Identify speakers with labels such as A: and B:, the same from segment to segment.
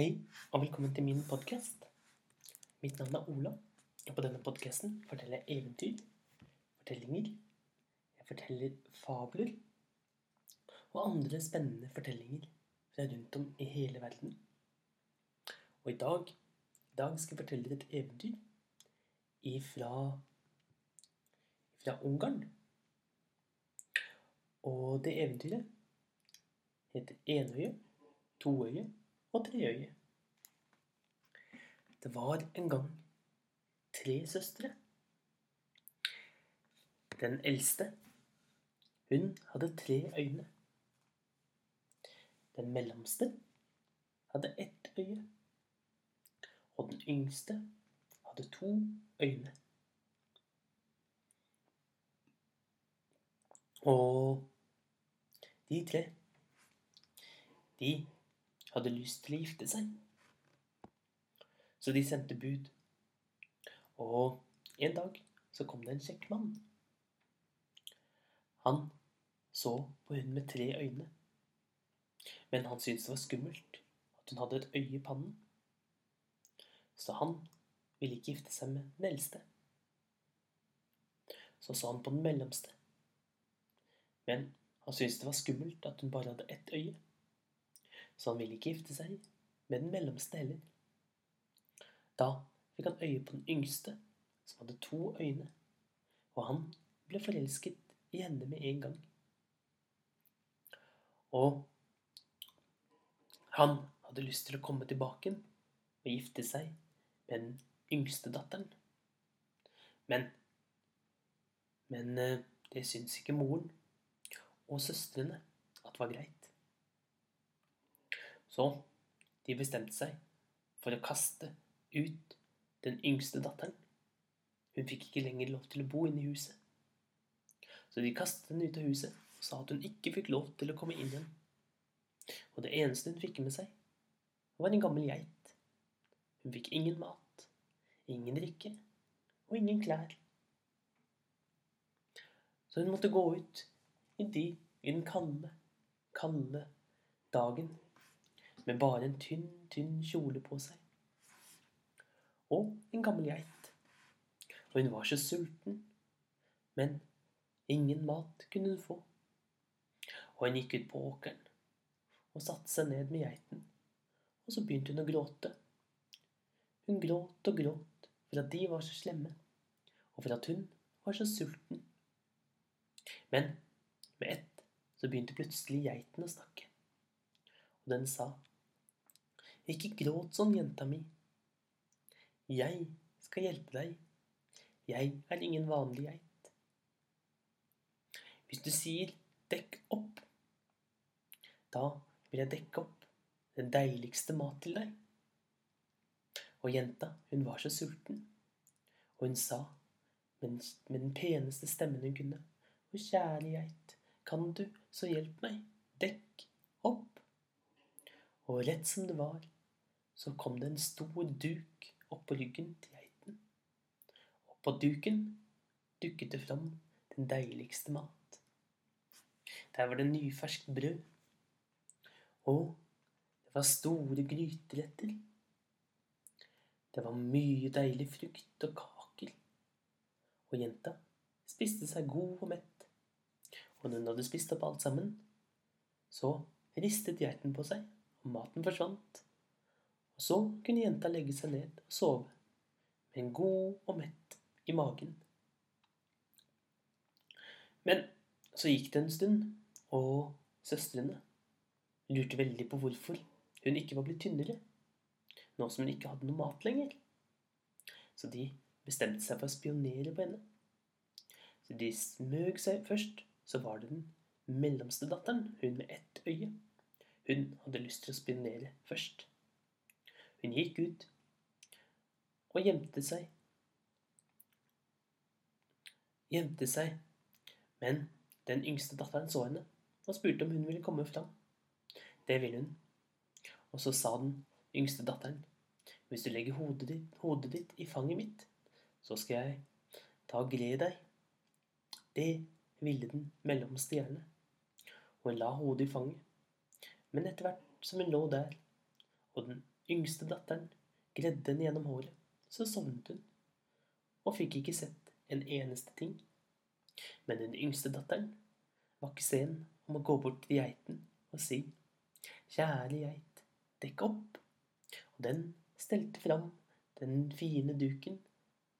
A: Hei, og velkommen til min podkast. Mitt navn er Ola, og på denne podkasten forteller jeg eventyr, fortellinger, jeg forteller fabler og andre spennende fortellinger fra rundt om i hele verden. Og i dag, i dag skal jeg fortelle et eventyr ifra, fra Ungarn. Og det eventyret heter Enøye, Toøye og Treøye. Det var en gang tre søstre. Den eldste, hun hadde tre øyne. Den mellomste hadde ett øye. Og den yngste hadde to øyne. Og de tre, de hadde lyst til å gifte seg. Så de sendte bud. Og en dag så kom det en kjekk mann. Han så på hun med tre øyne. Men han syntes det var skummelt at hun hadde et øye i pannen. Så han ville ikke gifte seg med den eldste. Så så han på den mellomste. Men han syntes det var skummelt at hun bare hadde ett øye. Så han ville ikke gifte seg med den mellomste heller. Da fikk han øye på den yngste, som hadde to øyne, og han ble forelsket i henne med en gang. Og han hadde lyst til å komme tilbake og gifte seg med den yngste datteren. Men Men det syntes ikke moren og søstrene at var greit. Så de bestemte seg for å kaste ut den yngste datteren. Hun fikk ikke lenger lov til å bo inne i huset. Så de kastet henne ut av huset og sa at hun ikke fikk lov til å komme inn igjen. Og det eneste hun fikk med seg, var en gammel geit. Hun fikk ingen mat, ingen drikke og ingen klær. Så hun måtte gå ut i, de, i den kalde, kalde dagen med bare en tynn, tynn kjole på seg. Og en gammel geit. Og hun var så sulten, men ingen mat kunne hun få. Og hun gikk ut på åkeren og satte seg ned med geiten, og så begynte hun å gråte. Hun gråt og gråt for at de var så slemme, og for at hun var så sulten. Men med ett så begynte plutselig geiten å snakke. Og den sa, Ikke gråt sånn, jenta mi. Jeg skal hjelpe deg. Jeg er ingen vanlig geit. Hvis du sier 'dekk opp', da vil jeg dekke opp den deiligste mat til deg. Og jenta, hun var så sulten, og hun sa med den peneste stemmen hun kunne og kjære geit, kan du så hjelpe meg, dekk opp. Og rett som det var, så kom det en stor duk opp på ryggen til geiten. Og på duken dukket det fram den deiligste mat. Der var det nyferskt brød. Og det var store gryteretter. Det var mye deilig frukt og kaker. Og jenta spiste seg god og mett. Og når hun hadde spist opp alt sammen, så ristet geiten på seg, og maten forsvant. Og så kunne jenta legge seg ned og sove, med en god og mett i magen. Men så gikk det en stund, og søstrene lurte veldig på hvorfor hun ikke var blitt tynnere, nå som hun ikke hadde noe mat lenger. Så de bestemte seg for å spionere på henne. Så de smøg seg først så var det den mellomste datteren, hun med ett øye. Hun hadde lyst til å spionere først. Hun gikk ut og gjemte seg. Gjemte seg, men den yngste datteren så henne og spurte om hun ville komme fram. Det ville hun. Og så sa den yngste datteren, hvis du legger hodet ditt, hodet ditt i fanget mitt, så skal jeg ta og gre deg. Det ville den mellomste og hun la hodet i fanget. Men etter hvert som hun lå der, og den yngste datteren gredde henne gjennom håret, så sovnet hun, og fikk ikke sett en eneste ting. Men den yngste datteren var ikke sen om å gå bort til geiten og si, Kjære geit, dekk opp. Og den stelte fram den fine duken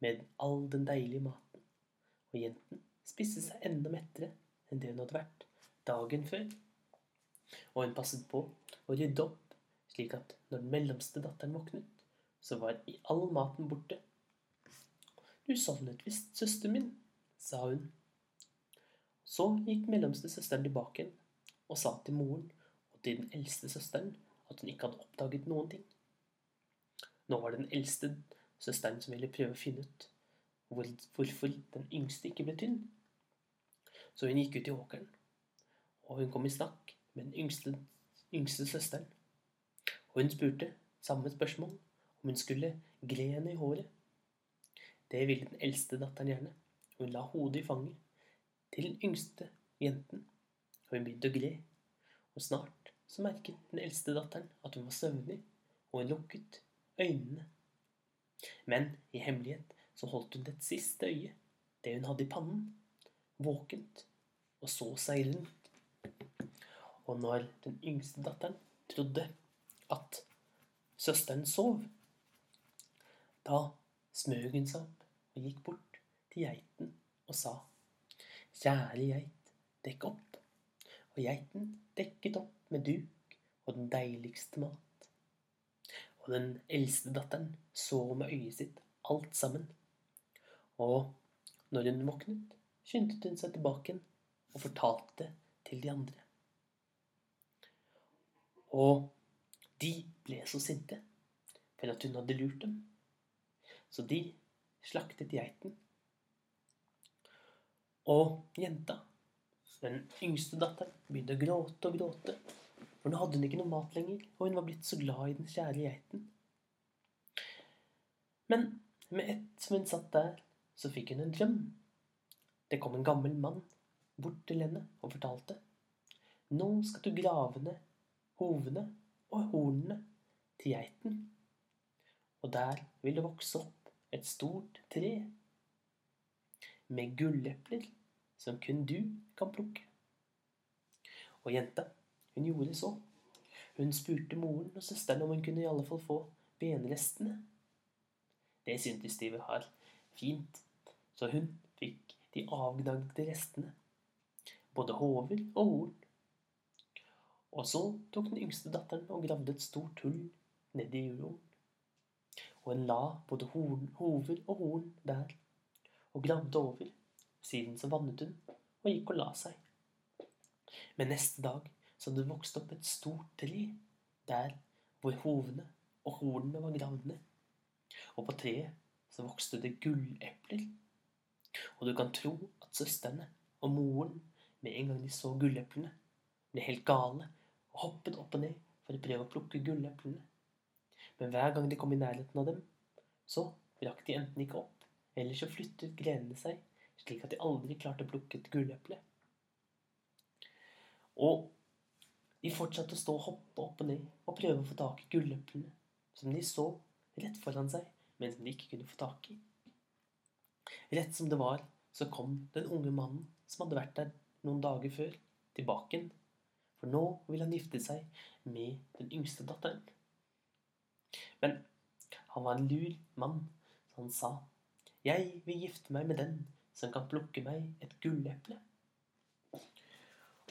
A: med all den deilige maten, og jenten spiste seg enda mettere enn det hun hadde vært dagen før. Og hun passet på å rydde opp, slik at når den mellomste datteren våknet, så var all maten borte. Du sovnet visst, søster min, sa hun. Så gikk mellomste søsteren tilbake igjen og sa til moren og til den eldste søsteren at hun ikke hadde oppdaget noen ting. Nå var det den eldste søsteren som ville prøve å finne ut hvorfor den yngste ikke ble tynn. Så hun gikk ut i åkeren, og hun kom i snakk med den yngste, yngste søsteren. Og hun spurte samme spørsmål om hun skulle gre henne i håret. Det ville den eldste datteren gjerne, og hun la hodet i fanget til den yngste jenten, og hun begynte å gre. Og snart så merket den eldste datteren at hun var søvnig, og hun lukket øynene. Men i hemmelighet så holdt hun det siste øyet, det hun hadde i pannen, våkent, og så seg rundt. Og når den yngste datteren trodde at søsteren sov, da smøg hun seg opp og gikk bort til geiten og sa Kjære geit, dekk opp. Og geiten dekket opp med duk og den deiligste mat. Og den eldste datteren så med øyet sitt alt sammen. Og når hun våknet, skyndte hun seg tilbake og fortalte det til de andre. Og de ble så sinte for at hun hadde lurt dem. Så de slaktet geiten og jenta, den yngste datteren, begynte å gråte og gråte. For nå hadde hun ikke noe mat lenger, og hun var blitt så glad i den kjære geiten. Men med ett som hun satt der, så fikk hun en drøm. Det kom en gammel mann bort til henne og fortalte. Nå skal du grave ned hovene og hornene til geiten. Og der vil det vokse opp et stort tre med gullepler som kun du kan plukke. Og jenta, hun gjorde så. Hun spurte moren og søsteren om hun kunne i alle fall få benrestene. Det syntes de var fint, så hun fikk de avgnagde restene. Både hover og horn. Og så tok den yngste datteren og gravde et stort hull nedi jorden. Og hun la både hover og horn der, og gravde over siden så vannet hun og gikk og la seg. Men neste dag så hadde det vokst opp et stort tre der hvor hovene og hornene var gravd ned. Og på treet så vokste det gullepler. Og du kan tro at søstrene og moren med en gang de så gulleplene, ble helt gale hoppet opp og ned for å prøve å plukke gulleplene. Men hver gang de kom i nærheten av dem, så rakk de enten ikke opp, eller så flyttet grenene seg slik at de aldri klarte å plukke et gulleple. Og de fortsatte å stå og hoppe opp og ned og prøve å få tak i gulleplene som de så rett foran seg, men som de ikke kunne få tak i. Rett som det var, så kom den unge mannen som hadde vært der noen dager før, tilbake igjen. For nå vil han gifte seg med den yngste datteren. Men han var en lur mann, så han sa, 'Jeg vil gifte meg med den som kan plukke meg et gulleple.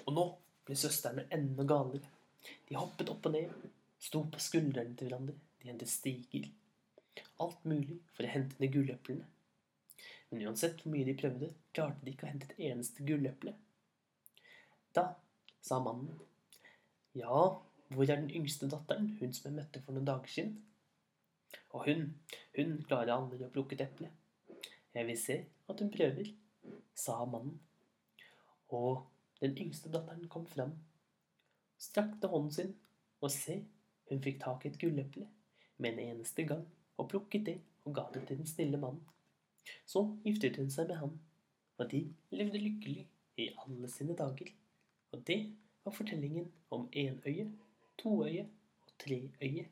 A: Og nå ble søstrene enda galere. De hoppet opp og ned, sto på skuldrene til hverandre, de hentet stiger. Alt mulig for å hente ned gulleplene. Men uansett hvor mye de prøvde, klarte de ikke å hente et eneste gulleple. Da sa mannen, ja, hvor er den yngste datteren, hun som jeg møtte for noen dager siden? Og hun, hun klarer aldri å plukke et eple. Jeg vil se at hun prøver, sa mannen. Og den yngste datteren kom fram, strakte hånden sin, og se, hun fikk tak i et gulleple med en eneste gang, og plukket det og ga det til den snille mannen. Så giftet hun seg med han, og de levde lykkelig i alle sine dager. Og det var fortellingen om enøye, toøye og treøye.